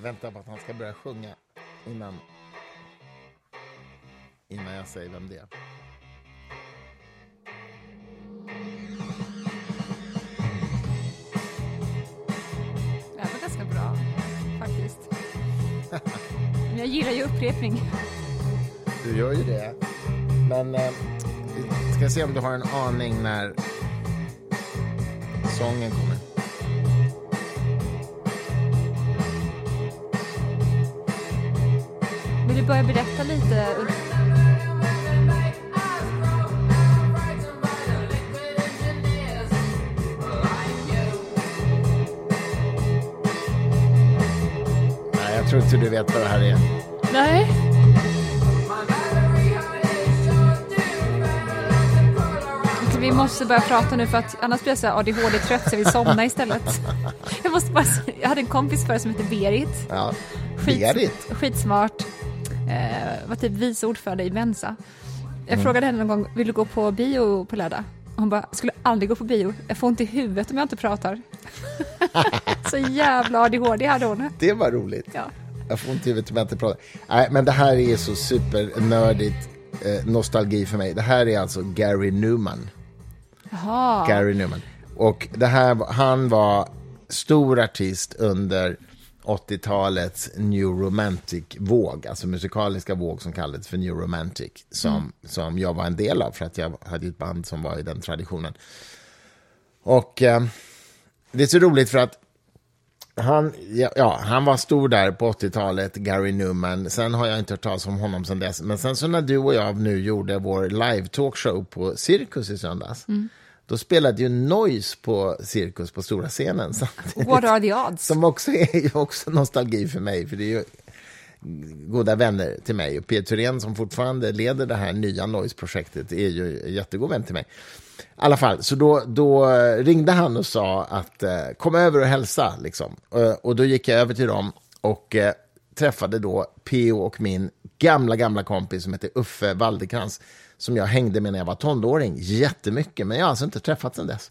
Jag väntar på att han ska börja sjunga innan, innan jag säger vem det är. Det här var ganska bra, faktiskt. Men jag gillar ju upprepning. Du gör ju det. Men eh, ska se om du har en aning när sången kommer. Börja berätta lite? Nej, jag tror inte du vet vad det här är. Nej. Okej, Vi måste börja prata nu för att annars blir jag så här ADHD-trött så jag vill somna istället. Jag måste bara jag hade en kompis förr som hette Berit. Ja, Berit. Skitsmart. Var typ vice ordförande i Mensa. Jag Mm. frågade henne någon gång, vill du gå på bio på lördag? Hon bara, skulle aldrig gå på bio. Jag får ont i huvudet om jag inte pratar. så jävla ADHD hade hon. Det var roligt. Ja. Jag får ont i huvudet om jag inte pratar. Nej, men det här är så supernördigt eh, nostalgi för mig. Det här är alltså Gary Newman. Jaha. Gary Newman. Och det här, han var stor artist under 80-talets New Romantic-våg, alltså musikaliska våg som kallades för New Romantic, som, som jag var en del av för att jag hade ett band som var i den traditionen. Och eh, det är så roligt för att han, ja, ja, han var stor där på 80-talet, Gary Newman. Sen har jag inte hört talas om honom sen dess. Men sen så när du och jag nu gjorde vår live-talkshow på Cirkus i söndags, då spelade ju Noise på Cirkus på stora scenen samtidigt. What are the odds? Som också är ju också nostalgi för mig, för det är ju goda vänner till mig. Och Peter Thyrén som fortfarande leder det här nya Noise-projektet är ju en jättegod vän till mig. I alla fall, så då, då ringde han och sa att eh, kom över och hälsa. Liksom. Eh, och då gick jag över till dem och eh, träffade då P.O. och min gamla, gamla kompis som heter Uffe Waldekrans som jag hängde med när jag var tonåring jättemycket, men jag har alltså inte träffat sen dess.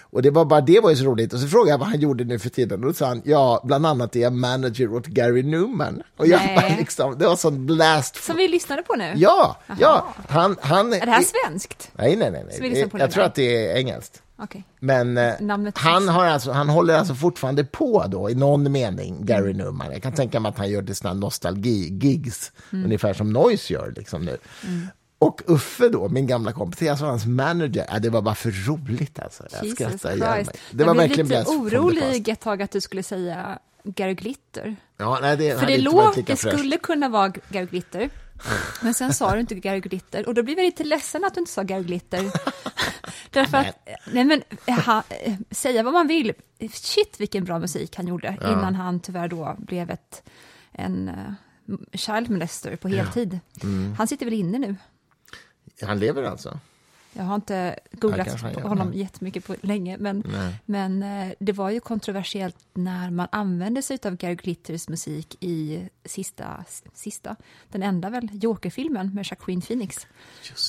Och det var bara det var ju så roligt. Och så frågade jag vad han gjorde nu för tiden och då sa han, ja, bland annat är jag manager åt Gary Newman. Och jag Nej. bara liksom, det var sån blast. Som vi lyssnade på nu? Ja, ja, han, han... Är det här svenskt? Nej, nej, nej. Nej. Jag tror att det är engelskt. Okej. Men eh, han, har alltså, han håller alltså fortfarande på då, i någon mening, Gary Mm. Newman. Jag kan tänka mig att han gör det såna nostalgi-gigs, ungefär som Noise gör liksom nu. Mm. Och Uffe då, min gamla kompis, alltså hans manager. Ja, det var bara för roligt alltså. Jag Jesus skrattade ihjäl mig. Det var jag blev lite orolig ett tag att du skulle säga Gary Glitter. Ja, nej, det, För det, låg, det skulle kunna vara Gary Glitter. Men sen sa du inte Gary Glitter och då blev jag lite ledsen att du inte sa Gary Glitter. Därför att, nej men, ha, eh, säga vad man vill, shit vilken bra musik han gjorde innan han tyvärr då blev ett, en uh, child molester på heltid. Mm. Han sitter väl inne nu? Han lever alltså? Jag har inte Ja, googlat han på honom nej. jättemycket på länge, men, Nej. men eh, det var ju kontroversiellt när man använde sig av Gary Glitters musik i sista, sista den enda väl, Joker-filmen med Joaquin Phoenix.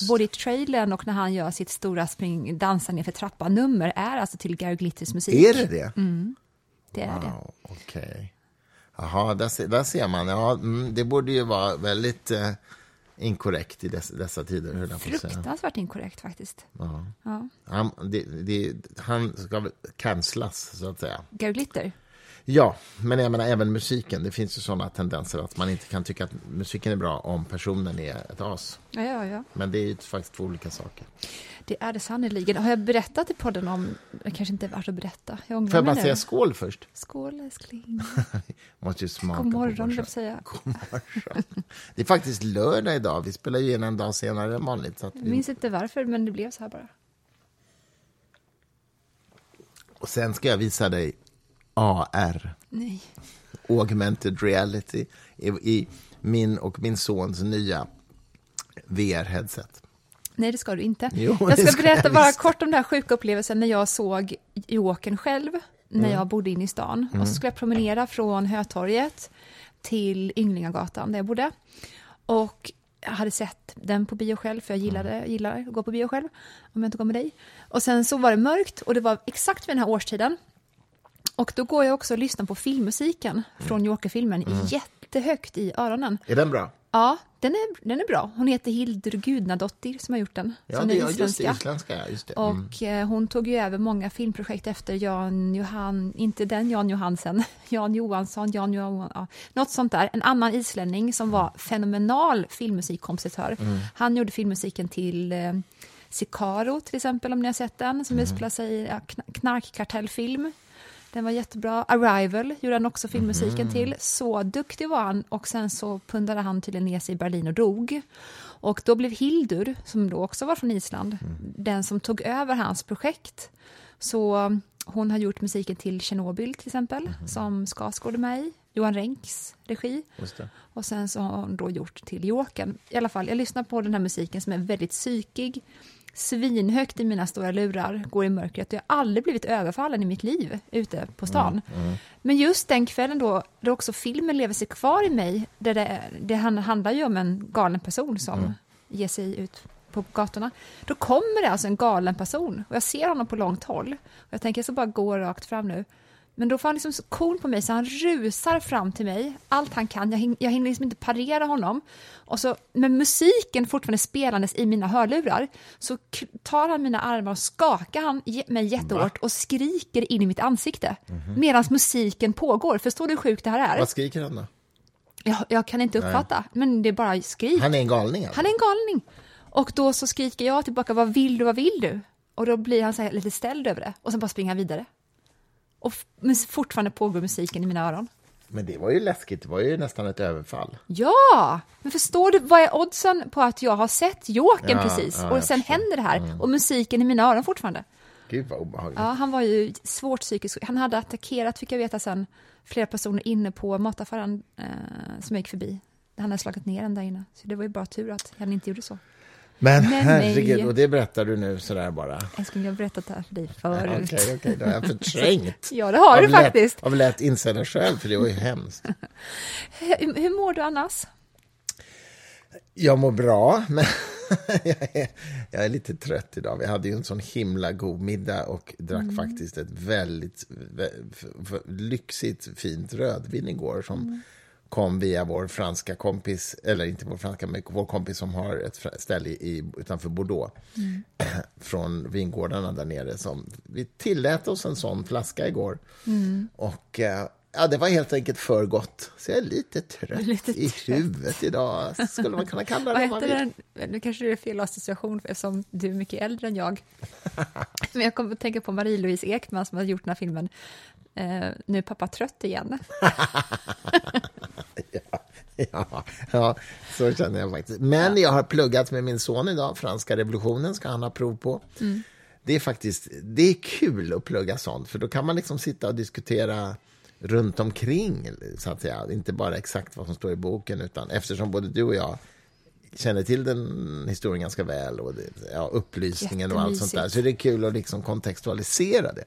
Både i trailern och när han gör sitt stora spring, dansa ner för trappan-nummer är alltså till Gary Glitters musik. Är det det? Det är det. Wow, okej. Jaha, där, där ser man. Ja, mm, det borde ju vara väldigt eh, inkorrekt i dess, dessa tider, höll jag. Fruktansvärt inkorrekt faktiskt. Ja. Ja. Han, det, det, han ska väl cancelas, så att säga. Gary Glitter? Ja, men jag menar även musiken. Det finns ju sådana tendenser att man inte kan tycka att musiken är bra om personen är ett as. Ja, ja, ja. Men det är ju faktiskt två olika saker. Det är det sannerligen. Har jag berättat i podden om, det kanske inte är värt att berätta. Jag ångrar Får jag bara säga skål först? Skål älskling. Måste ju smaka God på morgon, vill jag säga. God morgon. Det är faktiskt lördag idag. Vi spelar ju in en dag senare än vanligt. Så att Jag minns inte varför, men det blev så här bara. Och sen ska jag visa dig AR, Nej. augmented reality, i, i min och min sons nya VR-headset. Nej, det ska du inte. Jo, jag ska ska berätta jag bara kort om den här sjuka upplevelsen när jag såg Jokern själv, när Mm. jag bodde inne i stan. Och så skulle jag promenera från Hötorget till Ynglingagatan där jag bodde. Och jag hade sett den på bio själv, för jag gillade, Mm. gillar att gå på bio själv, om jag inte går med dig. Och sen så var det mörkt och det var exakt vid den här årstiden. Och då går jag också och lyssnar på filmmusiken från Joker-filmen jättehögt i öronen. Är den bra? Ja, den är, den är bra. Hon heter Hildur Gudnadottir som har gjort den. Ja, som det är är just det, isländska. isländska. Just det. Mm. Och eh, hon tog ju över många filmprojekt efter Jan Johan, inte den Jan Johansen, Jan Johansson, Jan Johan, ja, något sånt där. En annan islänning som var fenomenal filmmusikkompositör. Mm. Han gjorde filmmusiken till eh, Sicaro till exempel, om ni har sett den, som Mm. utspelar sig i knarkkartellfilm. Den var jättebra. Arrival gjorde han också filmmusiken till. Så duktig var han och sen så pundade han tydligen ner sig i Berlin och dog. Och då blev Hildur, som då också var från Island, den som tog över hans projekt. Så hon har gjort musiken till Tjernobyl till exempel, som Skarsgård är med i. Johan Renks regi. Och sen så har hon då gjort till Jokern. I alla fall, jag lyssnar på den här musiken som är väldigt psykig, svinhögt i mina stora lurar, går i mörkret jag har aldrig blivit överfallen i mitt liv ute på stan. Men just den kvällen då, då också filmen lever sig kvar i mig, där det, det han- handlar ju om en galen person som ger sig ut på gatorna. Då kommer det alltså en galen person och jag ser honom på långt håll. Och jag tänker jag ska bara gå rakt fram nu. Men då får han liksom så cool på mig så han rusar fram till mig, allt han kan. Jag, hin- jag hinner liksom inte parera honom. Och så med musiken fortfarande spelandes i mina hörlurar så tar han mina armar och skakar han mig jättehårt och skriker in i mitt ansikte medan musiken pågår. Förstår du hur sjukt det här är? Vad skriker han då? Jag, jag kan inte uppfatta, men det är bara skrik. Han är en galning alltså? Han är en galning. Och då så skriker jag tillbaka, vad vill du, vad vill du? Och då blir han så lite ställd över det och sen bara springer han vidare. Och fortfarande pågår musiken i mina öron. Men det var ju läskigt, det var ju nästan ett överfall. Ja! Men förstår du, vad är oddsen på att jag har sett Jokern Ja, precis ja, och sen förstår. händer det här och musiken i mina öron fortfarande? Gud vad obehagligt. Ja, han var ju svårt psykisk. Han hade attackerat, fick jag veta sen, flera personer inne på mataffären eh, som jag gick förbi. Han hade slagit ner en där inne. Så det var ju bara tur att han inte gjorde så. Men Men herregud, nej. och det berättar du nu sådär bara? Älskling, jag har berättat det här för dig Okej, förut. okej, det har jag förträngt. Ja, det har du lätt- faktiskt. Av lätt insedda skäl, för det var ju hemskt. Hur, hur mår du annars? Jag mår bra, men jag, är, jag är lite trött idag. Vi hade ju en sån himla god middag och drack Mm. faktiskt ett väldigt lyxigt fint rödvin igår som Mm. Kom via vår franska kompis, eller inte vår franska, men vår kompis som har ett ställe i, utanför Bordeaux. Mm. Från vingårdarna där nere. Som, vi tillät oss en sån flaska igår. Mm. Och eh, ja, det var helt enkelt för gott. Så jag är lite trött Lite i trött. huvudet idag, skulle man kunna kalla det. Vad heter den? Nu kanske det är fel association eftersom du är mycket äldre än jag. Men jag kommer att tänka på Marie-Louise Ekman som har gjort den här filmen. Eh, nu är pappa trött igen. Ja, ja, så känner jag faktiskt. Men jag har pluggat med min son idag. Franska revolutionen ska han ha prov på. Det är faktiskt det är kul att plugga sånt, för då kan man liksom sitta och diskutera runt omkring, så att säga. Inte bara exakt vad som står i boken, utan eftersom både du och jag känner till den historien ganska väl och det, ja, upplysningen och allt sånt där. Så det är kul att liksom kontextualisera det.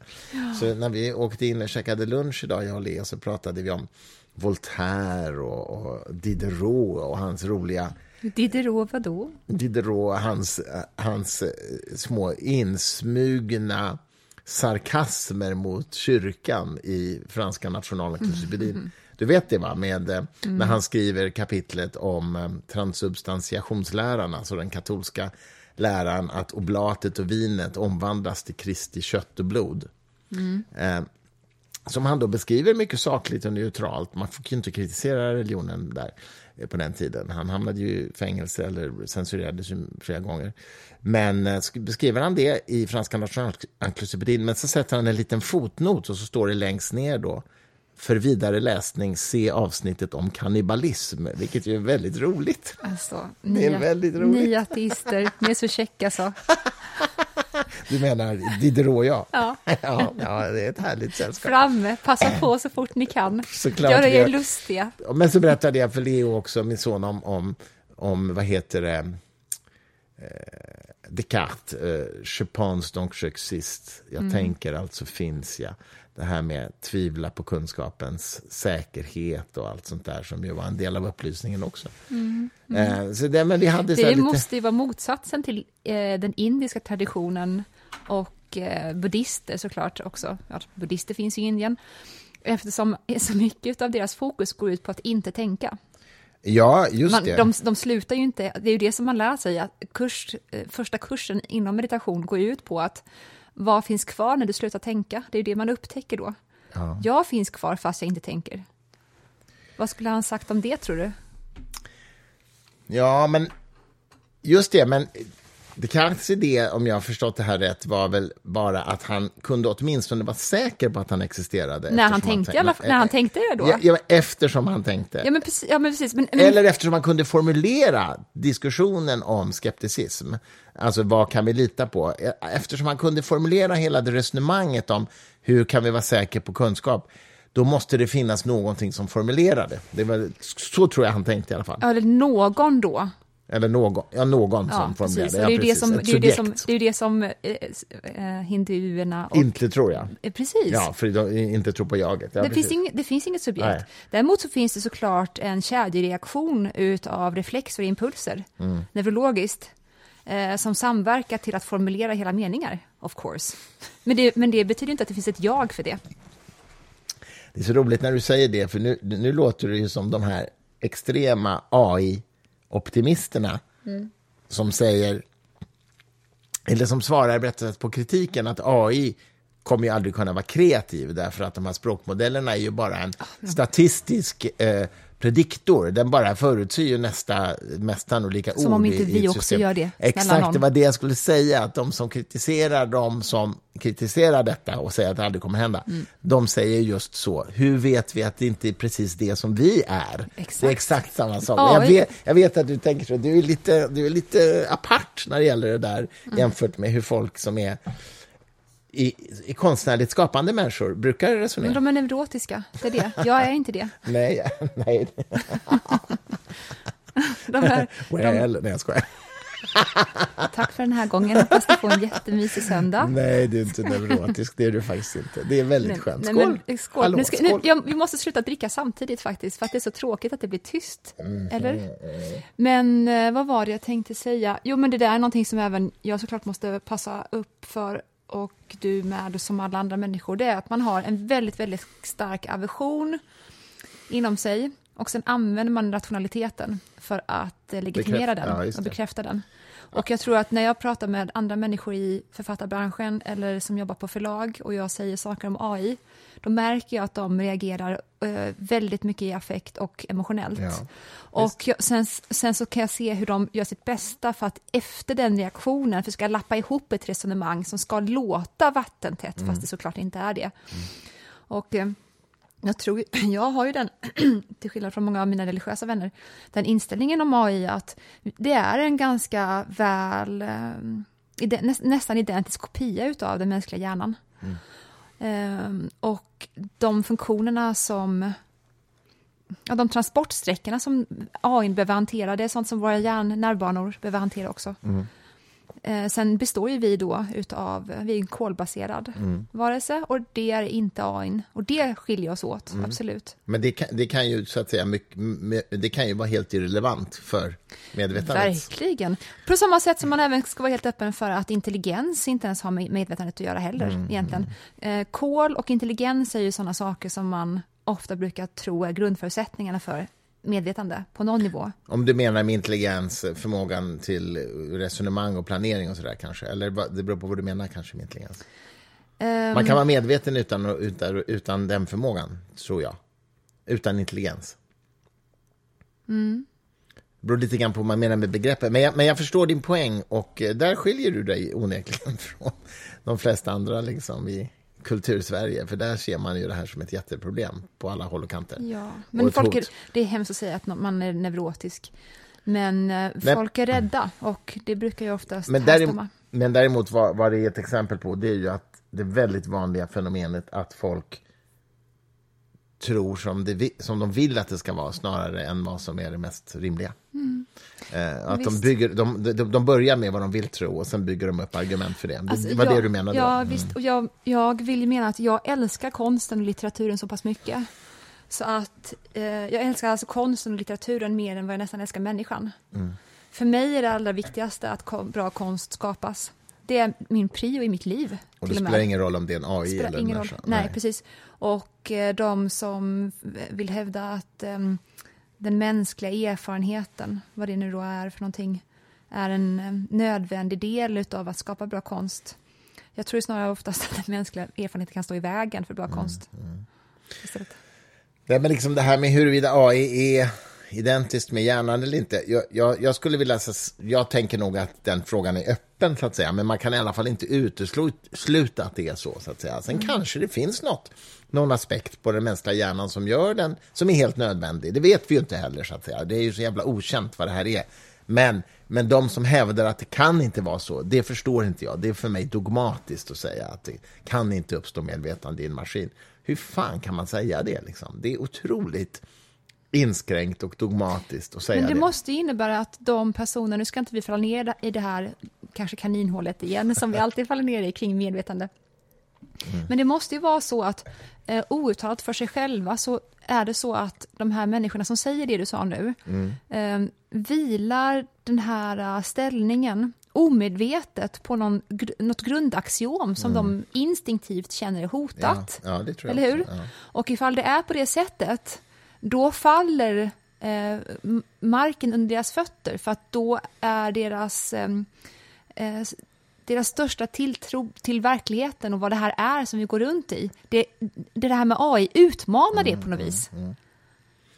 Så när vi åkte in och käkade lunch idag, jag och Lea, så pratade vi om Voltaire och, och Diderot och hans roliga Diderot vadå? Diderot, hans, hans eh, små insmugna sarkasmer mot kyrkan i franska nationalencyklopedin. Du vet det, va? Med, eh, När han skriver kapitlet om eh, transubstantiationsläran, alltså den katolska läran att oblatet och vinet omvandlas till Kristi kött och blod. Eh, som han då beskriver mycket sakligt och neutralt. Man fick ju inte kritisera religionen där eh, på den tiden. Han hamnade ju i fängelse eller censurerades ju flera gånger. Men eh, sk- beskriver han det i franska nationalencyklopedin, men så sätter han en liten fotnot och så står det längst ner då för vidare läsning, se avsnittet om kannibalism, vilket ju är väldigt roligt. Alltså, Det är ni, väldigt roligt. ni ateister, ni är så käcka så. Du menar Diderot, ja. Ja. ja. Ja, det är ett härligt sällskap. Framme, passa på så fort ni kan. Såklart vi er gör. lustiga. Men så berättade jag för Leo också, min son, om, om, om vad heter det, eh, Descartes, eh, je pense donc j'existe. Jag tänker, alltså finns jag. Det här med tvivla på kunskapens säkerhet och allt sånt där som ju var en del av upplysningen också. Eh, så det, men vi hade så Det lite... måste ju vara motsatsen till eh, den indiska traditionen och eh, buddhister såklart också. Ja, buddhister finns i Indien. Eftersom så mycket av deras fokus går ut på att inte tänka. Ja, just Man, det. de, de slutar ju inte, det är ju det som man lär sig, att kurs, eh, första kursen inom meditation går ju ut på att vad finns kvar när du slutar tänka? Det är ju det man upptäcker då. Ja. Jag finns kvar fast jag inte tänker. Vad skulle han sagt om det tror du? Ja, men just det, men det kanske det, om jag har förstått det här rätt, var väl bara att han kunde åtminstone vara säker på att han existerade. När han tänkte, fall- när han tänkte det då? Ja, ja, eftersom han tänkte. Ja men precis, ja, men precis men, men, Eller eftersom han kunde formulera diskussionen om skepticism. Alltså vad kan vi lita på? Eftersom han kunde formulera hela det resonemanget om hur kan vi vara säkra på kunskap, då måste det finnas någonting som formulerar det. det var, så tror jag han tänkte i alla fall. eller någon då. Eller någon, ja, någon Ja, som formulerar precis. det. Ja, det är det som, det är det som, det är det som eh, eh, hinduerna och... Inte tror jag. eh, precis. Ja, för de inte tror på jaget. Ja, det, precis. finns inget, det finns inget subjekt. Nej. Däremot så finns det såklart en kedjereaktion utav reflexer och impulser, Mm. neurologiskt, eh, som samverkar till att formulera hela meningar, of course. Men det, men det betyder inte att det finns ett jag för det. Det är så roligt när du säger det, för nu, nu låter det ju som de här extrema AI-optimisterna som säger, eller som svarar på kritiken att AI kommer ju aldrig kunna vara kreativ därför att de här språkmodellerna är ju bara en statistisk eh, prediktor. Den bara förutser ju nästa mest sannolika ord. Som om inte vi också gör det, Exakt, det var det jag skulle säga, att de som kritiserar de som kritiserar detta och säger att det aldrig kommer hända, Mm. de säger just så. Hur vet vi att det inte är precis det som vi är? Exakt. Det är exakt samma sak. Ja, jag, vet, jag vet att du tänker så, du är lite, du är lite apart när det gäller det där Mm. jämfört med hur folk som är i, i konstnärligt skapande människor brukar resonera. Men de är neurotiska, det är det. Jag är inte det. Nej, nej. De är, Well, nej, jag skojar. tack för den här gången, hoppas ni får en jättemysig söndag. Nej, du är inte neurotisk. Det är du faktiskt inte. Det är väldigt Nej, skönt. nej, Skål! men, skål. Hallå, nu ska, skål. Nu, jag, vi måste sluta dricka samtidigt faktiskt, för att det är så tråkigt att det blir tyst. Mm, Eller? Men eh, vad var det jag tänkte säga? Jo, men det där är någonting som även jag såklart måste passa upp för, och du med, som alla andra människor, det är att man har en väldigt, väldigt stark aversion inom sig, och sen använder man rationaliteten för att eh, legitimera Bekräfta- den ja, och bekräfta den. Och jag tror att när jag pratar med andra människor i författarbranschen eller som jobbar på förlag och jag säger saker om AI, då märker jag att de reagerar eh, väldigt mycket i affekt och emotionellt. Ja, och jag, sen, sen så kan jag se hur de gör sitt bästa för att efter den reaktionen försöka lappa ihop ett resonemang som ska låta vattentätt, fast det såklart inte är det. Och eh, jag, tror, jag har ju den, till skillnad från många av mina religiösa vänner, den inställningen om AI att det är en ganska väl, eh, nästan identisk kopia utav den mänskliga hjärnan. Ehm, Ehm, och de funktionerna som, ja, de transportsträckorna som AI behöver hantera, det är sånt som våra hjärnnervbanor behöver hantera också. Mm sen består ju vi då utav, vi är en kolbaserad varelse och det är inte AI. Och det skiljer oss åt, absolut. Men det kan, det kan ju så att säga det kan ju vara helt irrelevant för medvetandet. Verkligen. På samma sätt som man även ska vara helt öppen för att intelligens inte ens har med medvetandet att göra heller, egentligen. Eh, kol och intelligens är ju sådana saker som man ofta brukar tro är grundförutsättningarna för medvetande på någon nivå. Om du menar med intelligens, förmågan till resonemang och planering och sådär kanske? Eller det beror på vad du menar kanske med intelligens. Ehm, Man kan vara medveten utan, utan, utan den förmågan, tror jag. Utan intelligens. Mm. Det beror lite grann på vad man menar med begreppet. Men jag, men jag förstår din poäng och eh, där skiljer du dig onekligen från de flesta andra liksom, i kultursverige. För där ser man ju det här som ett jätteproblem på alla håll och kanter. Ja, Och men ett folk är, det är hemskt att säga att man är neurotisk. Men, eh, Men- folk är rädda och det brukar ju oftast Men, däremot, men däremot vad, vad det är ett exempel på, det är ju att det väldigt vanliga fenomenet att folk tror som, det, som de vill att det ska vara snarare än vad som är det mest rimliga. Eh, att de, Mm. Bygger, de, de, de börjar med vad de vill tro och sen bygger de upp argument för det. Det Alltså, var jag- det du menade? Ja? Mm. visst. Och jag, jag vill ju mena att jag älskar konsten och litteraturen så pass mycket. Så att eh, jag älskar alltså konsten och litteraturen mer än vad jag nästan älskar människan. Mm. För mig är det allra viktigaste att ko- bra konst skapas. Det är min prio i mitt liv. Och det spelar ingen roll om det är en AI eller en människa? Nej, precis. Och eh, de som vill hävda att eh, den mänskliga erfarenheten, vad det nu då är för någonting, är en eh, nödvändig del av att skapa bra konst. Jag tror snarare oftast att den mänskliga erfarenheten kan stå i vägen för bra Mm, konst. Istället. Nej, men liksom det här med huruvida AI är identiskt med hjärnan eller inte. Jag, jag, jag skulle vilja, jag tänker nog att den frågan är öppen, så att säga. Men man kan i alla fall inte utesluta att det är så, så att säga. Sen kanske det finns något, någon aspekt på den mänskliga hjärnan som gör den, som är helt nödvändig. Det vet vi ju inte heller, så att säga. Det är ju så jävla okänt vad det här är. Men, men de som hävdar att det kan inte vara så, det förstår inte jag. Det är för mig dogmatiskt att säga att det kan inte uppstå medvetande i en maskin. Hur fan kan man säga det? Liksom? Det är otroligt inskränkt och dogmatiskt att säga Men det, det. måste ju innebära att de personer, nu ska inte vi falla ner i det här kanske kaninhålet igen, som vi alltid faller ner i kring medvetande. Mm. Men det måste ju vara så att eh, outtalat för sig själva så är det så att de här människorna som säger det du sa nu Mm. eh, vilar den här eh, ställningen omedvetet på någon, något grundaxiom som de instinktivt känner är hotat. Mm. Ja, ja, Eller hur? ja. Och ifall det är på det sättet, då faller eh, marken under deras fötter för att då är deras, eh, eh, deras största tilltro till verkligheten och vad det här är som vi går runt i, det, det här med AI utmanar det på något vis.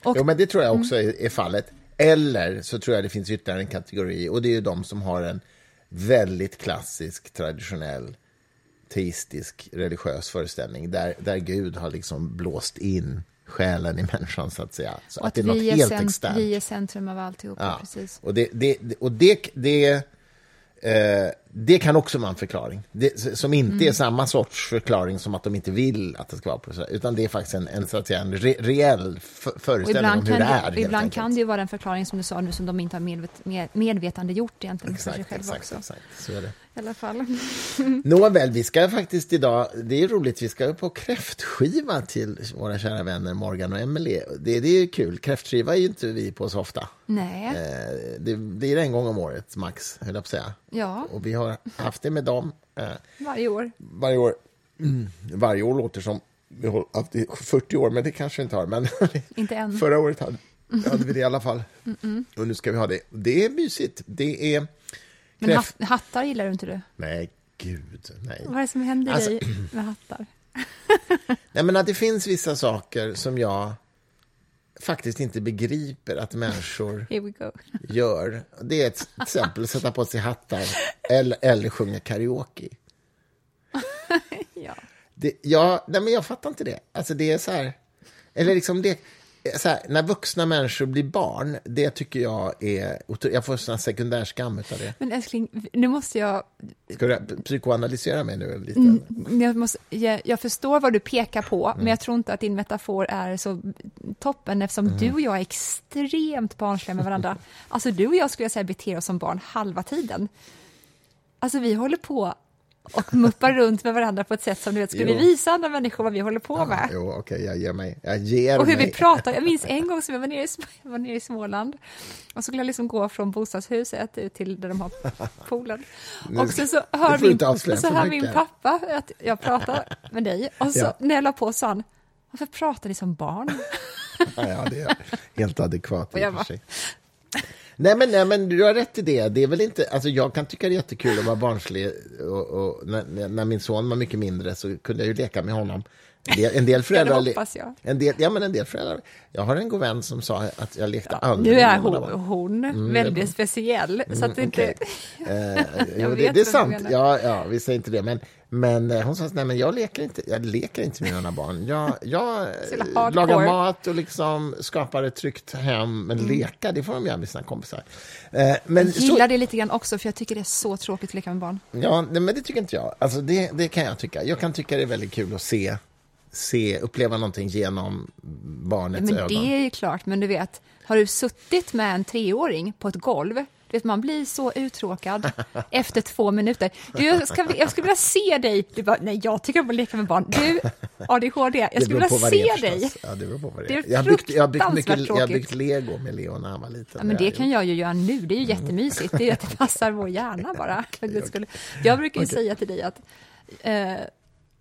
Och- Jo, men det tror jag också är, är fallet. Eller så tror jag det finns ytterligare en kategori och det är ju de som har en väldigt klassisk, traditionell, teistisk, religiös föreställning där, där Gud har liksom blåst in själen i människan, så att säga. Så Och att, det är något är, helt cent- externt. vi är centrum av alltihopa. Ja. Precis. Och, det, det, det- och det, det, eh, det kan också vara en förklaring. Det, som inte Mm. är samma sorts förklaring som att de inte vill att det ska vara på här, utan det är faktiskt en, en, så att säga, en re, reell f- föreställning om hur det det, är. helt ibland kan det ju vara den förklaring som du sa nu som de inte har medvet, med, medvetande gjort egentligen för sig Exakt, exakt, exakt. Så är det. I alla fall. Nåväl, vi ska faktiskt idag, det är roligt, vi ska på kräftskiva till våra kära vänner Morgan och Emily. Det, det är kul, kräftskiva är ju inte vi på så ofta. Nej, Eh, det blir en gång om året, max, höll jag på att säga. ja, Och vi har haft det med dem eh, varje år. varje år. Mm, varje år låter som vi har haft det i 40 år, men det kanske vi inte har. Men Inte än. förra året hade, hade vi det i alla fall. Och nu ska vi ha det. Det är mysigt. Det är... Men hatt, hattar gillar du inte du? Nej, gud, nej. Vad är det som händer Alltså- dig med hattar? Nej, men att det finns vissa saker som jag faktiskt inte begriper att människor gör. Det är ett till exempel att sätta på sig hattar eller, eller sjunga karaoke. Ja. Det, ja, nej, men jag fattar inte det. Alltså det är så här... Eller liksom det... Här, när vuxna människor blir barn, det tycker jag är... Jag får här sekundärskam av det. Men älskling, nu måste jag... Ska du psykoanalysera mig nu lite? Mm. Jag, måste, jag, jag förstår vad du pekar på, Mm. men jag tror inte att din metafor är så toppen eftersom Mm. du och jag är extremt barnsliga med varandra. Alltså du och jag skulle jag säga beter oss som barn halva tiden. Alltså vi håller på och muppar runt med varandra på ett sätt som du vet, ska vi visa andra människor vad vi håller på med? Jo, okej, jag ger mig. Jag ger Och hur mig. vi pratar. Jag minns en gång som jag var nere i, var nere i Småland och så skulle jag liksom gå från bostadshuset ut till där de har poolen. Och sen så hör, min, så hör min pappa att jag pratar med dig och så Ja. när jag la på sa han varför pratar ni som barn? Ja, ja, det är helt adekvat Och i och för sig. Nej men, nej, men du har rätt i det. det är väl inte, alltså jag kan tycka det är jättekul att vara barnslig. Och, och, när, när min son var mycket mindre så kunde jag ju leka med honom. En del, föräldrar... le- hoppas jag. En del, ja, men en del föräldrar. Jag har en god vän som sa att jag lekte aldrig Nu är hon, hon väldigt speciell. Så att det inte... Mm, okej. Eh, jo, det, det är sant. Ja, ja, vi säger inte det. Men, men eh, hon sa nej, men jag leker inte, jag leker inte med mina barn. Jag, jag Så lagar mat och liksom skapar ett tryggt hem. Men leka, det får de göra med sina kompisar. Eh, men Jag så, gillar det lite grann också för jag tycker det är så tråkigt att leka med barn. ja, nej, men det tycker inte jag. Alltså, det, det kan jag tycka. Jag kan tycka det är väldigt kul att se, se uppleva någonting genom barnets Men ögon. det är ju klart, men du vet, har du suttit med en treåring på ett golv, Du vet, man blir så uttråkad efter två minuter. Du, jag, ska, jag skulle vilja se dig. Du bara, nej, jag tycker om att leka med barn. Du, ADHD, jag Det skulle vilja det se dig. Ja, det beror på vad det Det är. Jag har byggt, jag har byggt, mycket, jag har byggt lego med Leo när han var liten. Ja, men det kan jag ju göra nu, det är ju jättemysigt. Det är att det passar vår hjärna bara. för guds skull. Jag brukar ju säga till dig att eh,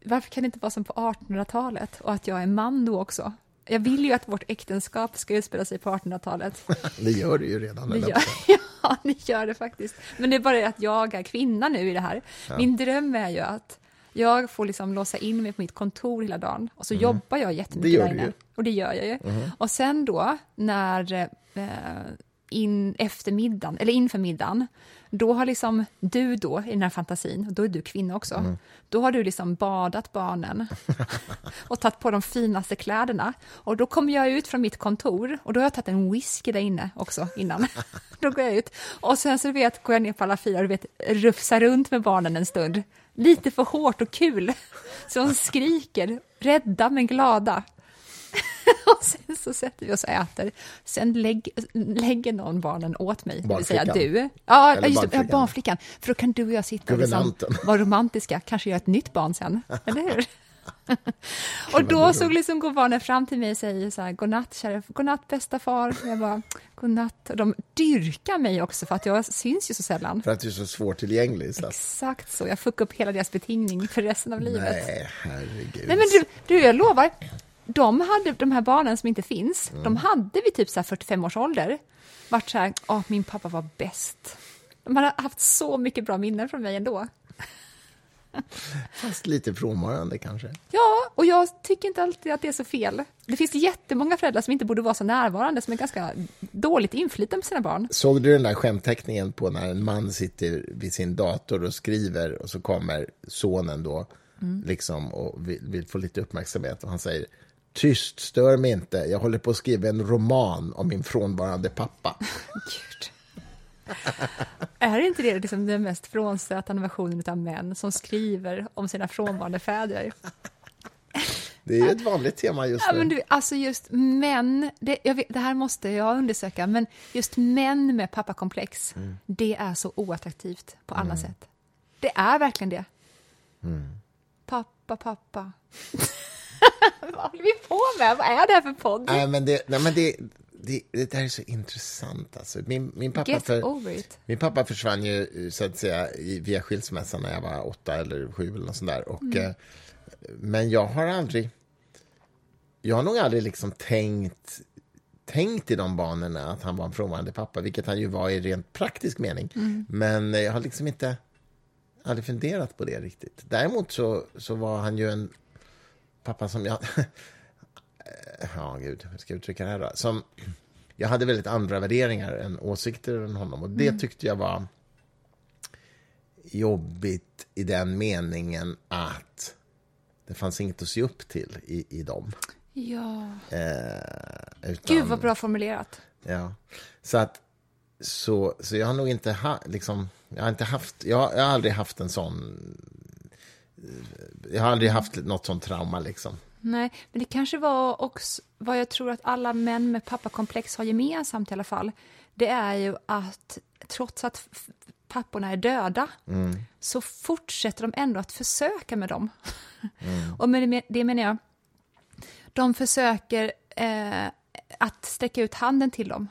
varför kan det inte vara som på 1800-talet och att jag är man då också? Jag vill ju att vårt äktenskap ska utspela sig på 1800-talet. Det gör du ju redan. Det gör, ja, det gör det faktiskt. Men det är bara det att jag är kvinna nu i det här. Min dröm är ju att jag får liksom låsa in mig på mitt kontor hela dagen och så jobbar jag jättemycket Mm. Det gör där inne. Och det gör jag ju. Och sen då, när eh, in efter middagen, eller inför middagen, då har liksom du då, i den här fantasin, och då är du kvinna också, Mm. då har du liksom badat barnen och tagit på de finaste kläderna. Och då kommer jag ut från mitt kontor och då har jag tagit en whisky där inne också innan. då går jag ut och sen så vet, går jag ner på alla fyra och du vet, rufsar runt med barnen en stund. Lite för hårt och kul. Så de skriker, rädda men glada. och sen så sätter vi oss och äter. Sen lägg, lägger någon barnen åt mig, det vill säga Barnflickan. du. Ja, Eller just det, ja, barnflickan. barnflickan. För då kan du och jag sitta och liksom, vara romantiska, kanske göra ett nytt barn sen, eller hur? och då så liksom går barnen fram till mig och säger så här, godnatt, kära, godnatt bästa far. Jag bara, godnatt. Och de dyrkar mig också för att jag syns ju så sällan. För att du är så svårtillgänglig. Så Exakt så, jag fuckar upp hela deras betingning för resten av livet. nej, herregud. Nej men du, du, jag lovar, de, hade, de här barnen som inte finns, Mm. de hade vid typ så här 45 års ålder varit så här, åh, min pappa var bäst. De hade haft så mycket bra minnen från mig ändå. Fast lite frånvarande kanske. Ja, och jag tycker inte alltid att det är så fel. Det finns jättemånga föräldrar som inte borde vara så närvarande, som är ganska dåligt inflytande på sina barn. Såg du den där skämtteckningen på när en man sitter vid sin dator och skriver och så kommer sonen då Mm. liksom och vill, vill få lite uppmärksamhet och han säger Tyst, stör mig inte. Jag håller på att skriva en roman om min frånvarande pappa. Gud. Är inte det liksom den mest frånstötande versionen av män som skriver om sina frånvarande fäder? Det är ju ett vanligt tema just Ja, nu. men du, alltså just män, det, vet, det här måste jag undersöka, men just män med pappakomplex, Mm. det är så oattraktivt på alla sätt. Det är verkligen det. Mm. Pappa, pappa. Vad håller vi på med? Vad är det här för podd? Nej, men det, nej, men det, det, det där är så intressant. Alltså. Min, min, pappa för, min pappa försvann ju så att säga, via skilsmässan när jag var åtta eller sju eller något sånt där. Och, Mm. eh, men jag har aldrig... Jag har nog aldrig liksom tänkt, tänkt i de banorna att han var en frånvarande pappa, vilket han ju var i rent praktisk mening. Mm. Men eh, jag har liksom inte aldrig funderat på det riktigt. Däremot så, så var han ju en pappa som jag... ja, gud, hur ska jag uttrycka det här då? Som, jag hade väldigt andra värderingar än åsikter än honom och det tyckte jag var jobbigt i den meningen att det fanns inget att se upp till i, i dem. Ja. Eh, utan, Gud, vad bra formulerat. Ja. Så att så, så jag har nog inte ha, liksom, jag har inte haft, jag jag har aldrig haft en sån, jag har aldrig haft något sånt trauma liksom. Nej, men det kanske var också vad jag tror att alla män med pappakomplex har gemensamt i alla fall. Det är ju att trots att papporna är döda så fortsätter de ändå att försöka med dem. Och med det, det menar jag, de försöker eh, att sträcka ut handen till dem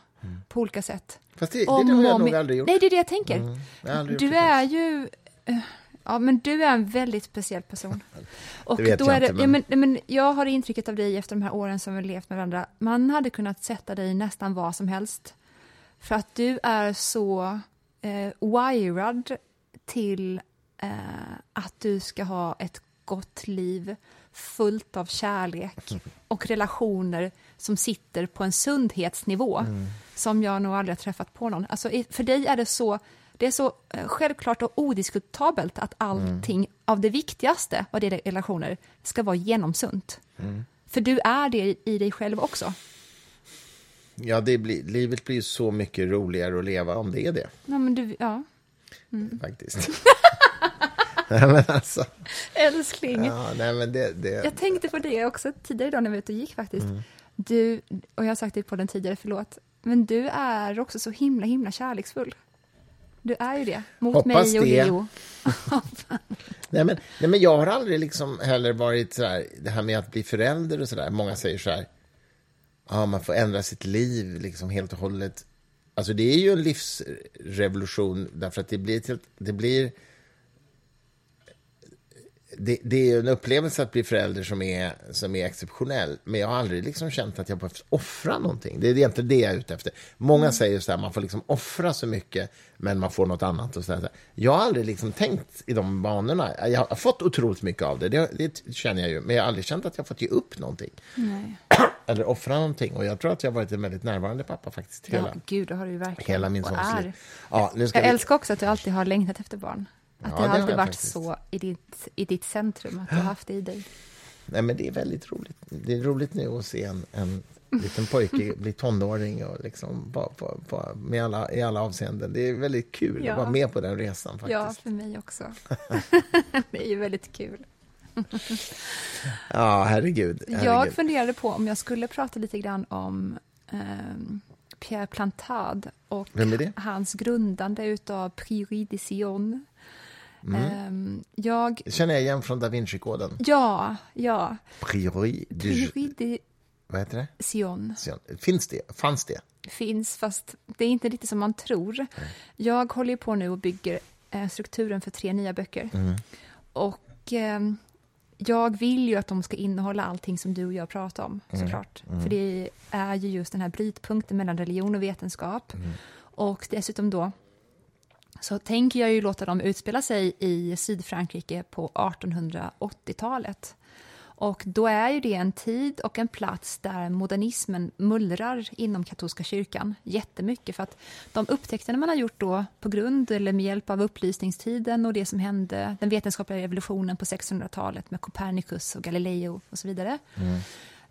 på olika sätt. Fast det, det, Om har jag och nog om- aldrig gjort. Nej, det är det jag tänker. jag har aldrig du det är ju... eh, Ja, men du är en väldigt speciell person. Och Det vet då jag är det, inte, Ja, men- men, men jag har intrycket av dig efter de här åren som vi levt med varandra. Man hade kunnat sätta dig i nästan vad som helst. För att du är så eh, wired till eh, att du ska ha ett gott liv fullt av kärlek och relationer som sitter på en sundhetsnivå som jag nog aldrig har träffat på någon. Alltså, för dig är det så, det är så eh, självklart och odiskutabelt att allting av det viktigaste vad det är relationer ska vara genomsunt. För du är det i, dig själv också. Ja, det blir, livet blir så mycket roligare att leva om det är det, Ja, men du, ja. faktiskt. nej, men alltså, Älskling. ja, nej, men det, det, Jag tänkte på det också tidigare idag när vi var ute och gick faktiskt. Du, och jag har sagt det på den tidigare, förlåt, men du är också så himla, himla kärleksfull. Du är ju det. Mot Hoppas mig och. Leo. Nej men, nej, men jag har aldrig liksom heller varit så här, det här med att bli förälder och så där. Många säger så här, ja, man får ändra sitt liv liksom helt och hållet. Alltså det är ju en livsrevolution därför att det blir, till, det blir det, det är ju en upplevelse att bli förälder som är, som är exceptionell. Men jag har aldrig liksom känt att jag behövt offra någonting. Det är egentligen det jag är ute efter. Många säger så här, man får liksom offra så mycket, men man får något annat. Och så där. Jag har aldrig liksom tänkt i de banorna. Jag har fått otroligt mycket av det, det, det känner jag ju. Men jag har aldrig känt att jag fått ge upp någonting. Nej. Eller offra någonting. Och jag tror att jag har varit en väldigt närvarande pappa faktiskt. Hela, Ja, gud, det har du verkligen. hela min sons liv. Ja, nu ska Jag vi... älskar också att du alltid har längtat efter barn. Att Ja, det har alltid varit faktiskt. så i ditt, i ditt centrum, att du har haft det i dig. Nej, men det är väldigt roligt. Det är roligt nu att se en, en liten pojke bli tonåring och liksom på, på, på, med alla, i alla avseenden. Det är väldigt kul Ja. att vara med på den resan faktiskt. Ja, för mig också. det är ju väldigt kul. Ja, herregud. herregud. Jag funderade på om jag skulle prata lite grann om ehm, Pierre Plantade och hans grundande utav Priori de Sion. Mm. Ehm, jag, känner jag igen från Da Vinci-koden. ja, ja, Priori du... Priori de Vad heter det? Sion Finns det? Fanns det? finns, fast det är inte riktigt som man tror. Jag håller på nu och bygger eh, strukturen för tre nya böcker. Mm. Och ehm, jag vill ju att de ska innehålla allting som du och jag pratar om, Mm. såklart. För det är ju just den här brytpunkten mellan religion och vetenskap. Mm. Och dessutom då så tänker jag ju låta dem utspela sig i Sydfrankrike på 1880-talet. Och då är ju det en tid och en plats där modernismen mullrar inom katolska kyrkan jättemycket. För att de upptäckterna man har gjort då på grund eller med hjälp av upplysningstiden och det som hände, den vetenskapliga revolutionen på 1600-talet med Copernicus och Galileo och så vidare.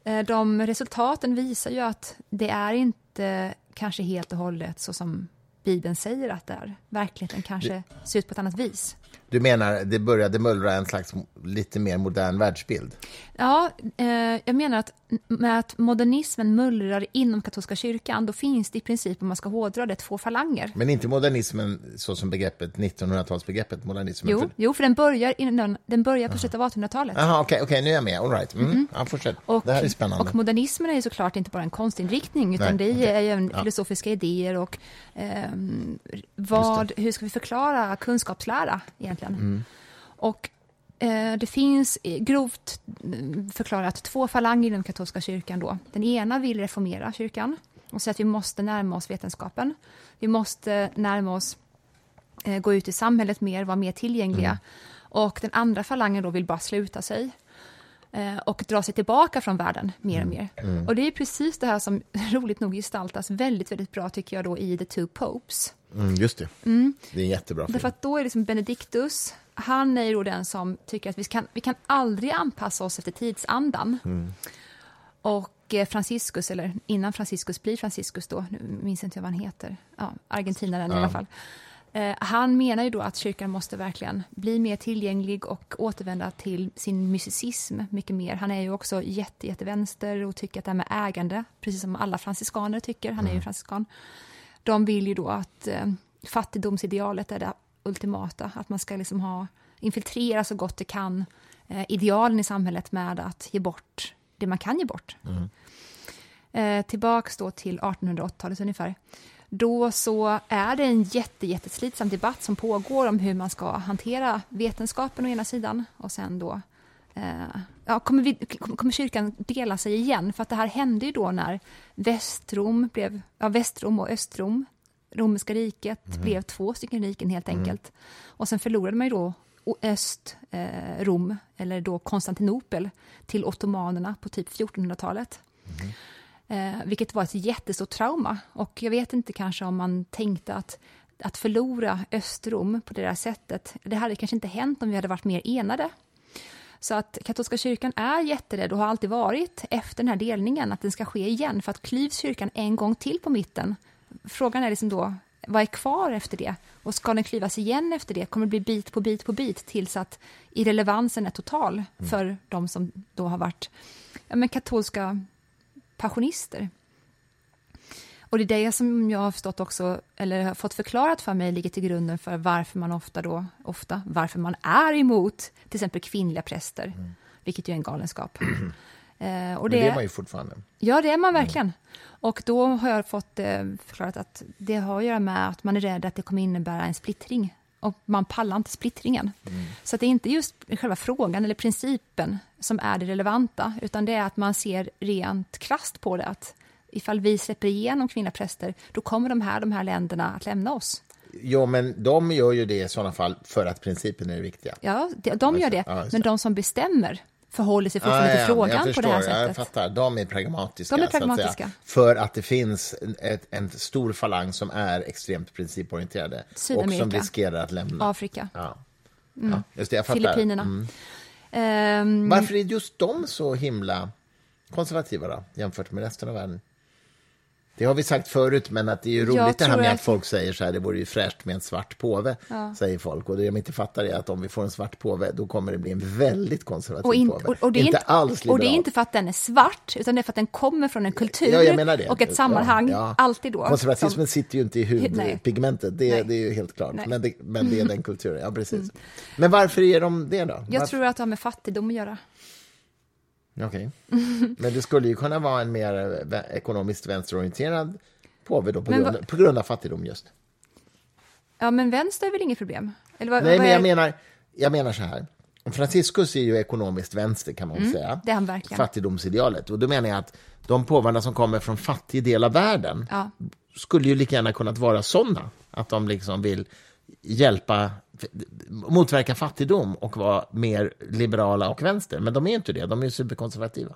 Eh, De resultaten visar ju att det är inte kanske helt och hållet så som Bibeln säger att det är. Verkligheten kanske ser ut på ett annat vis. Du menar, det började mullra en slags lite mer modern världsbild? Ja, eh, jag menar att med att modernismen mullrar inom katolska kyrkan, då finns det i princip, om man ska hårdra det, två falanger. Men inte modernismen så som begreppet, 1900-talsbegreppet modernismen? Jo, jo, för den börjar, innan, den börjar på slutet av 1800-talet. Jaha, okej, okej, nu är jag med. All right. Mm. Ja, fortsätt. Och, det här är spännande. och modernismen är ju såklart inte bara en konstinriktning, utan Nej, det okej. är ju även Ja. filosofiska idéer och ehm, vad, hur ska vi förklara kunskapslära egentligen? Mm. Och eh, det finns grovt mm, förklarat två falanger inom katolska kyrkan. Då. Den ena vill reformera kyrkan och säger att vi måste närma oss vetenskapen. Vi måste närma oss, eh, gå ut i samhället mer, vara mer tillgängliga. Mm. Och den andra falangen då vill bara sluta sig och dra sig tillbaka från världen mer och mer. Och det är precis det här som roligt nog gestaltas väldigt, väldigt bra tycker jag då i The Two Popes. Mm, just det. Det är en jättebra film. Därför att då är liksom Benedictus, han är ju då den som tycker att vi kan, vi kan aldrig anpassa oss efter tidsandan. Och eh, Franciscus, eller innan Franciscus blir Franciscus då, nu minns inte vad han heter, ja, argentinaren i Ja. alla fall. Eh, han menar ju då att kyrkan måste verkligen bli mer tillgänglig och återvända till sin mysticism mycket mer. Han är ju också jätte, jättevänster och tycker att det här med ägande, precis som alla franciskaner tycker, han är ju franciskan, de vill ju då att eh, fattigdomsidealet är det ultimata, att man ska liksom ha, infiltrera så gott det kan eh, idealen i samhället med att ge bort det man kan ge bort. Eh, tillbaks då till 1880-talet ungefär. Då så är det en jätte, jätteslitsam debatt som pågår om hur man ska hantera vetenskapen å ena sidan och sen då eh, ja, kommer, vi, kommer kyrkan dela sig igen? För att det här hände ju då när Västrom blev, ja, Västrom och Östrom, romerska riket, blev två stycken riken helt enkelt. Och sen förlorade man ju då Öst, eh, Rom, eller då Konstantinopel, till ottomanerna på typ 1400-talet. Eh, vilket var ett jättestort trauma. Och jag vet inte kanske om man tänkte att, att förlora Östrom på det där sättet, det hade kanske inte hänt om vi hade varit mer enade. Så att katolska kyrkan är jätterädd och har alltid varit efter den här delningen, att den ska ske igen. För att klyvs kyrkan en gång till på mitten, frågan är liksom då, vad är kvar efter det? Och ska den klyvas igen efter det? Kommer det bli bit på bit på bit tills att irrelevansen är total för de som då har varit ja, men katolska passionister? Och det är det som jag har förstått också, eller har fått förklarat för mig, ligger till grunden för varför man ofta då, ofta, varför man är emot till exempel kvinnliga präster, mm. vilket ju är en galenskap. eh, och det, Men det är man ju fortfarande. Ja, det är man verkligen. Mm. Och då har jag fått eh, förklarat att det har att göra med att man är rädd att det kommer innebära en splittring. Och man pallar inte splittringen. Mm. Så det är inte just själva frågan eller principen som är det relevanta, utan det är att man ser rent krast på det. Att ifall vi släpper igenom kvinnliga präster, då kommer de här, de här länderna att lämna oss. Jo, men de gör ju det i sådana fall för att principen är det viktiga. Ja, de, de gör det. Ja, men de som bestämmer förhåller sig fortfarande till frågan på det här sättet. Jag fattar, de är pragmatiska. De är pragmatiska. Att för att det finns ett, en stor falang som är extremt principorienterade och som riskerar att lämna. Afrika. Ja. Mm. ja just det, jag fattar. Filippinerna. Mm. Um, Varför är just de så himla konservativa då, jämfört med resten av världen? Det har vi sagt förut, men att det är ju roligt det här med att... att folk säger så här, det vore ju fräscht med en svart påve, ja. säger folk. Och det de inte fattar är att om vi får en svart påve, då kommer det bli en väldigt konservativ och in, påve. Och, och det är inte, alls liberal. Och det är inte för att den är svart, utan det är för att den kommer från en kultur ja, och ett sammanhang, ja, alltid då. Konservatismen som... sitter ju inte i hudpigmentet, det, det, är ju helt klart. Men det, men det är den kulturen, ja precis. Mm. Men varför är de det då? Jag varför? tror att det har med fattigdom att göra. Okej. Okay. Men det skulle ju kunna vara en mer ekonomiskt vänsterorienterad påve då, på, grund, på grund av fattigdom just. Ja, men vänster är väl inget problem? Eller vad, Nej, vad men jag, menar, jag menar så här. Franciscus är ju ekonomiskt vänster kan man mm, säga. Det är han verkligen. Fattigdomsidealet. Och då menar jag att de påvarna som kommer från fattig del av världen ja. skulle ju lika gärna kunnat vara sådana. Att de liksom vill hjälpa, motverka fattigdom och vara mer liberala och vänster. Men de är inte det, de är superkonservativa.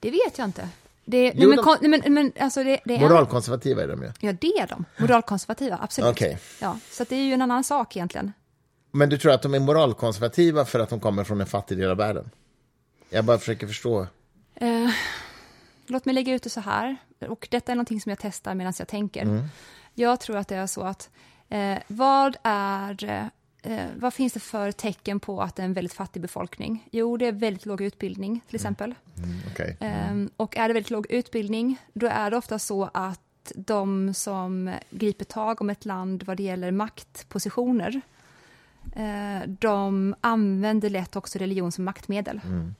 Det vet jag inte. Det, jo, nej, men, de, men, men, alltså det, det är moralkonservativa är de ju. Ja, det är de. Moralkonservativa, absolut. Okay. Ja, så det är ju en annan sak egentligen. Men du tror att de är moralkonservativa för att de kommer från en fattig del av världen? Jag bara försöker förstå. Eh, låt mig lägga ut det så här, och detta är någonting som jag testar medan jag tänker. Mm. Jag tror att det är så att Eh, vad, är, eh, vad finns det för tecken på att det är en väldigt fattig befolkning? Jo, det är väldigt låg utbildning, till mm. exempel. Mm. Mm, okay. eh, och är det väldigt låg utbildning, då är det ofta så att de som griper tag om ett land vad det gäller maktpositioner, eh, de använder lätt också religion som maktmedel. Mm.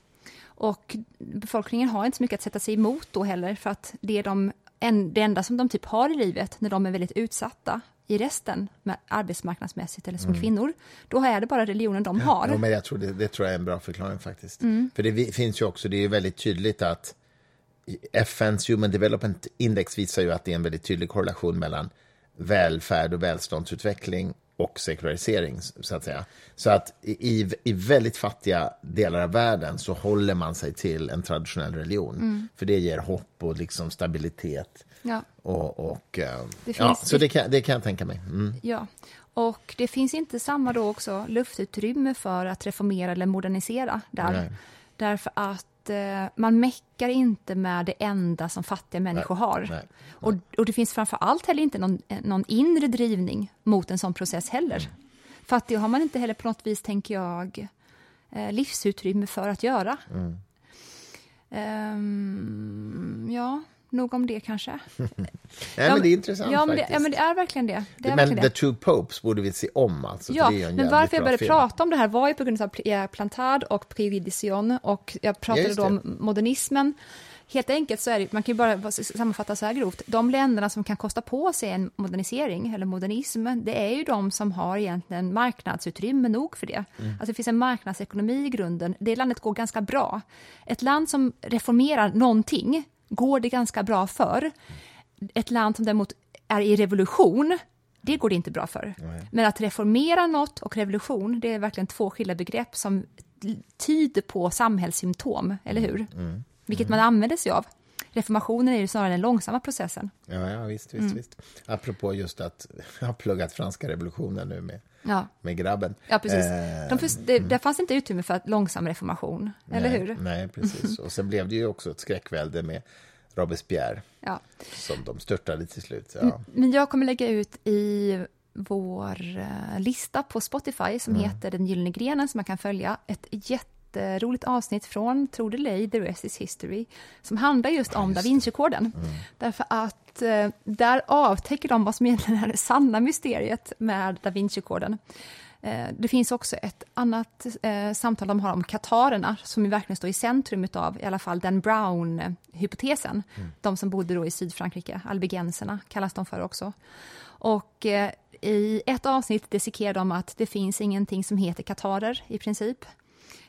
Och befolkningen har inte så mycket att sätta sig emot då heller, för att det är de en, det enda som de typ har i livet när de är väldigt utsatta i resten, med arbetsmarknadsmässigt eller som mm. kvinnor, då är det bara religionen de har. Ja, men jag tror det, det tror jag är en bra förklaring faktiskt. Mm. För det finns ju också, det är väldigt tydligt att FNs Human Development Index visar ju att det är en väldigt tydlig korrelation mellan välfärd och välståndsutveckling och sekularisering, så att säga. Så att i, i väldigt fattiga delar av världen så håller man sig till en traditionell religion. Mm. För det ger hopp och liksom stabilitet. Ja. Och, och eh, finns, ja, så det kan, det kan jag tänka mig. Mm. Ja, och det finns inte samma då också luftutrymme för att reformera eller modernisera där. Nej. Därför att eh, man meckar inte med det enda som fattiga människor Nej. har. Nej. Och, och det finns framför allt heller inte någon, någon inre drivning mot en sån process heller. Mm. Det har man inte heller på något vis, tänker jag, eh, livsutrymme för att göra. Mm. Um, ja, nog om det kanske. ja, men det är intressant ja, men det, ja, men det är verkligen det. det är men verkligen The Two Popes borde vi se om alltså. Ja, men varför jag började film. prata om det här var ju på grund av Plantad och Prioridicion och jag pratade då om modernismen. Helt enkelt så är det, man kan ju bara sammanfatta så här grovt, de länderna som kan kosta på sig en modernisering eller modernism, det är ju de som har egentligen marknadsutrymme nog för det. Mm. Alltså det finns en marknadsekonomi i grunden, det landet går ganska bra. Ett land som reformerar någonting, går det ganska bra för. Ett land som däremot är i revolution, det går det inte bra för. Nej. Men att reformera något och revolution, det är verkligen två skilda begrepp som tyder på samhällssymptom, eller hur? Mm. Vilket mm. man använder sig av. Reformationen är ju snarare den långsamma processen. Ja, ja visst, visst, mm. visst. Apropå just att jag har pluggat franska revolutionen nu med, ja. med grabben. Ja, precis. Eh, De det, mm. där fanns inte utrymme för långsam reformation, nej, eller hur? Nej, precis. Och sen blev det ju också ett skräckvälde med Robespierre, ja. som de störtade till slut. Ja. Men jag kommer lägga ut i vår uh, lista på Spotify som mm. heter Den gyllene grenen som man kan följa. Ett jätte jätteroligt avsnitt från, tror det eller ej, The Rest is History, som handlar just om Da Vinci-koden. Därför att eh, där avtäcker de vad som egentligen är det sanna mysteriet med Da Vinci-koden. Eh, Det finns också ett annat eh, samtal de har om katarerna som ju verkligen står i centrum av i alla fall den Brown-hypotesen. De som bodde då i Sydfrankrike, albigenserna kallas de för också. Och eh, i ett avsnitt dissekerar de att det finns ingenting som heter katarer i princip.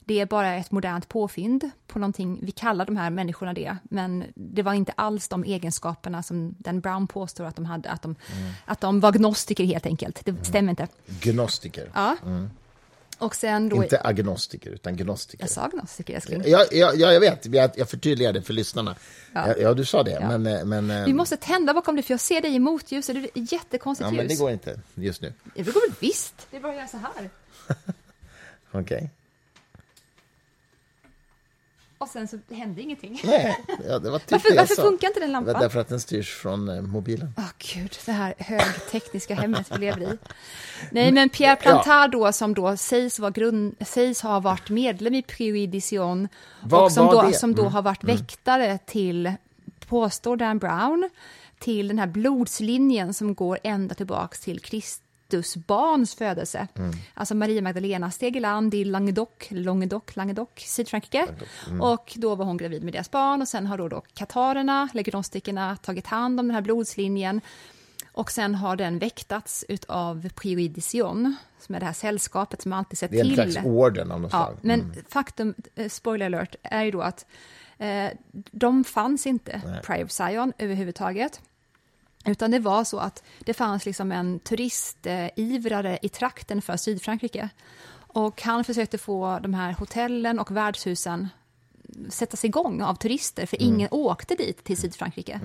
Det är bara ett modernt påfynd på någonting, vi kallar de här människorna det, men det var inte alls de egenskaperna som den Brown påstår att de hade, att de, att de var gnostiker helt enkelt. Det stämmer inte. Gnostiker. Ja. Och sen då... Inte agnostiker, utan gnostiker. Jag sa gnostiker, älskling. Ja, ja, ja, jag vet. Jag, jag förtydligar det för lyssnarna. Ja. Ja, du sa det. Ja. Men, eh, men, eh, Vi måste tända bakom dig, för jag ser dig i motljuset. Det är jättekonstigt ja, men det ljus. går inte just nu. Det går väl visst? Det är bara att göra så här. Okej. Och sen så hände ingenting. Nej, ja, det var typ Varför, varför funkar inte den Det var lampan? därför att den styrs från eh, mobilen. Åh gud, det här högtekniska hemmet vi lever i. Nej, men Pierre Plantard då, som då sägs, vara grund, sägs ha varit medlem i Prioridition Vad och som var då, det? som då Mm. har varit väktare till, påstår Dan Brown, till den här blodslinjen som går ända tillbaks till Kristus barns födelse. Mm. Alltså Maria Magdalena steg i land i Languedoc, Languedoc, Languedoc, Sydfrankrike. Mm. Och då var hon gravid med deras barn och sen har då, då katarerna, eller gnostikerna, tagit hand om den här blodslinjen. Och sen har den väktats av Prioridition, som är det här sällskapet som alltid sett Det är en till... slags orden av något Ja, slag. men Mm. faktum, eh, spoiler alert, är ju då att eh, de fanns inte, Nej. Pride of Zion, överhuvudtaget. Utan det var så att det fanns liksom en turistivrare i trakten för Sydfrankrike. Och han försökte få de här hotellen och värdshusen sättas igång av turister, för ingen åkte dit till Sydfrankrike.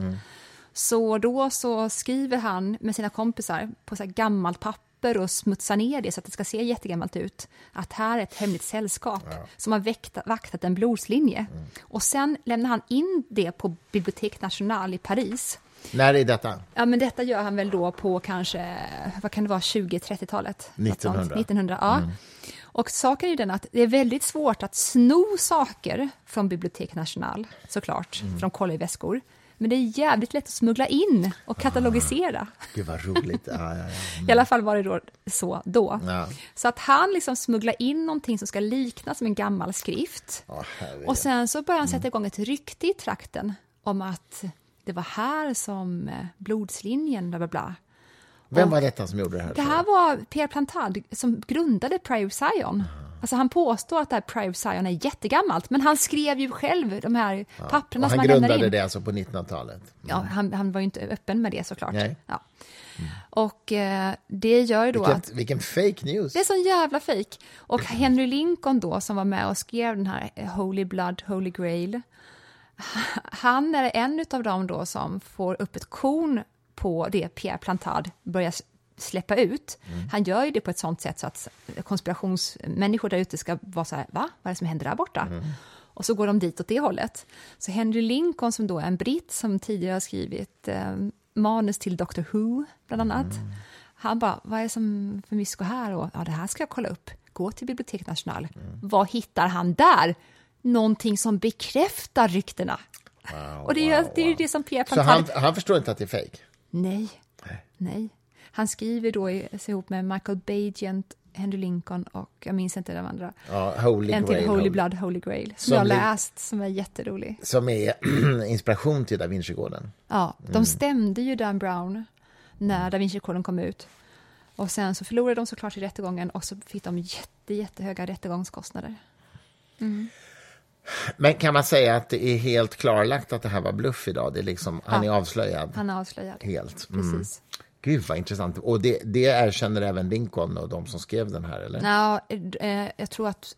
Så då så skriver han med sina kompisar på så gammalt papper och smutsar ner det så att det ska se jättegammalt ut. Att här är ett hemligt sällskap som har väkta, vaktat en blodslinje. Och sen lämnar han in det på Bibliothèque Nationale i Paris. När är detta? Ja, men detta gör han väl då på kanske, vad kan det vara, 20-30-talet? Något sånt. 1900. 1900, ja. Och saken är den att det är väldigt svårt att sno saker från Bibliotek National, såklart, för de kollar i väskor. Men det är jävligt lätt att smuggla in och katalogisera. Gud vad roligt. Ja, ja, ja. I alla fall var det då så då. Ja. Så att han liksom smugglar in någonting som ska likna som en gammal skrift. Herregud. Och sen så börjar han sätta igång ett rykte i trakten om att det var här som eh, blodslinjen, bla bla bla. Vem var detta som gjorde det här? Det här var Pierre Plantard som grundade Pride of Zion. Alltså han påstår att det här Pride of Zion är jättegammalt, men han skrev ju själv de här papperna som han han grundade det alltså på 1900-talet? Ja, han, han var ju inte öppen med det såklart. Nej. Ja. Och eh, det gör ju då att Vilket, vilken fake news! det är sån jävla fejk. Och Henry Lincoln då, som var med och skrev den här eh, Holy Blood, Holy Grail, han är en av dem då som får upp ett korn på det Pierre Plantard börjar släppa ut. Han gör ju det på ett sånt sätt så att konspirationsmänniskor där ute ska vara så här, va? Vad är det som händer där borta? Och så går de dit åt det hållet. Så Henry Lincoln, som då är en britt som tidigare har skrivit eh, manus till Doctor Who, bland annat, han bara, vad är det som för mysko här? Och, ja, det här ska jag kolla upp. Gå till Bibliotek National. Vad hittar han där? Någonting som bekräftar ryktena. Wow, och det är, wow, det, är wow. det som Pierre Så han, han förstår inte att det är fake? Nej, Nej. nej. Han skriver då ihop med Michael Bagent, Henry Lincoln och jag minns inte de andra. Ja, Holy en till Grail. Holy Blood, Holy Grail, som, Som jag läst, som är jätterolig. Som är inspiration till Da Vinci-koden. Ja, Mm. de stämde ju Dan Brown när Da Vinci-koden kom ut. Och sen så förlorade de såklart i rättegången och så fick de jätte, jättehöga rättegångskostnader. Men kan man säga att det är helt klarlagt att det här var bluff idag? Det är liksom, Han är Ja. avslöjad Han är avslöjad. helt. Mm. Precis. Gud vad intressant. Och det, det erkänner även Lincoln och de som skrev den här, eller? Ja, eh, jag tror att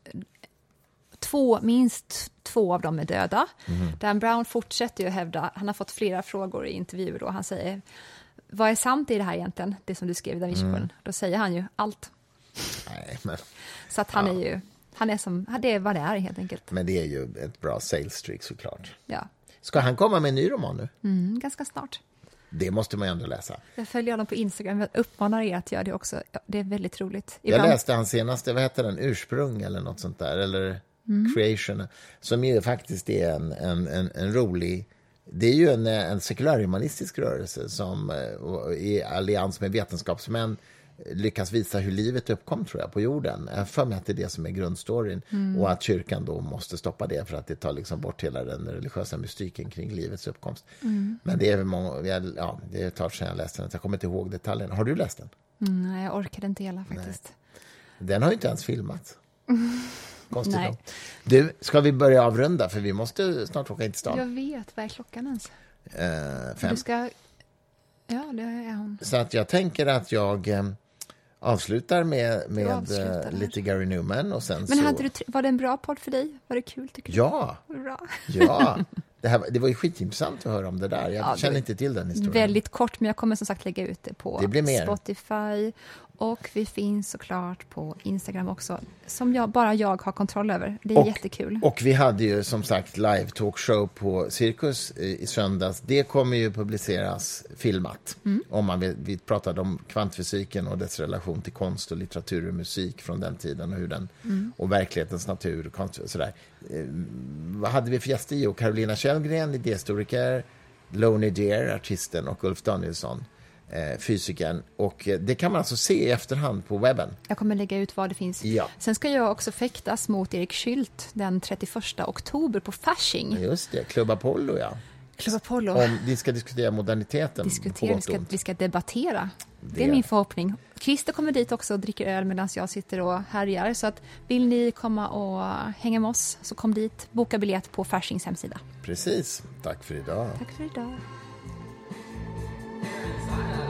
två, minst två av dem är döda. Dan Brown fortsätter ju hävda, han har fått flera frågor i intervjuer då, han säger vad är sant i det här egentligen, det som du skrev i Da Vinci-koden? Då säger han ju allt. Nej, men, Så att han Ja. är ju, han är som, det är vad det är helt enkelt. men det är ju ett bra sales trick såklart. Ja, Ska han komma med en ny roman nu? mm, ganska snart. Det måste man ändå läsa. Jag följer honom på Instagram, jag uppmanar er att göra det också. Det är väldigt roligt. Jag läste hans senaste, vad heter den, Ursprung eller något sånt där, eller Creation, som ju faktiskt är en, en, en, en rolig... Det är ju en, en sekulärhumanistisk rörelse som eh, i allians med vetenskapsmän lyckas visa hur livet uppkom tror jag, på jorden. Jag för mig att det är det som är grundstoryn och att kyrkan då måste stoppa det för att det tar liksom bort hela den religiösa mystiken kring livets uppkomst. Men det är väl många, ja, det är ett tag sedan jag läste den, så jag kommer inte ihåg detaljerna. Har du läst den? Mm, nej, jag orkade inte hela faktiskt. Den har ju inte ens filmats. Konstigt Nej. Du, ska vi börja avrunda? För vi måste snart åka in till stan. Jag vet, vad är klockan ens? Eh, fem. Du ska... Ja, det är hon. Så att jag tänker att jag eh, avslutar med, med avslutar eh, här. lite Gary Newman och sen Men så... hade du, var det en bra podd för dig? Var det kul tycker du? Ja, Bra. ja. Det, här, var- det var ju skitintressant att höra om det där. Jag Ja, känner inte till den historien. Väldigt kort, men jag kommer som sagt lägga ut det på Det. Spotify. Och vi finns såklart på Instagram också, som jag, bara jag har kontroll över. Det är Och- jättekul. Och vi hade ju som sagt live talkshow på Cirkus i, i söndags. Det kommer ju publiceras filmat. Mm. Om man vill, vi pratade om kvantfysiken och dess relation till konst och litteratur och musik från den tiden och hur den Mm. och verklighetens natur och konst, sådär. Eh, vad hade vi för gäster? Jo, Carolina Källgren, idéhistoriker, Loney Deer, artisten och Ulf Danielsson, eh, fysikern. Och eh, det kan man alltså se i efterhand på webben. Jag kommer lägga ut var det finns. Ja. Sen ska jag också fäktas mot Erik Schüldt den 31 oktober på Fasching. Just det, Club Apollo ja. Club Apollo. Om vi ska diskutera moderniteten diskutera, vi ska, vi ska debattera. Det Det- är min förhoppning. Christer kommer dit också och dricker öl medan jag sitter och härjar. Så att vill ni komma och hänga med oss så kom dit. Boka biljett på Faschings hemsida. Precis. Tack för idag. Tack för idag. parents.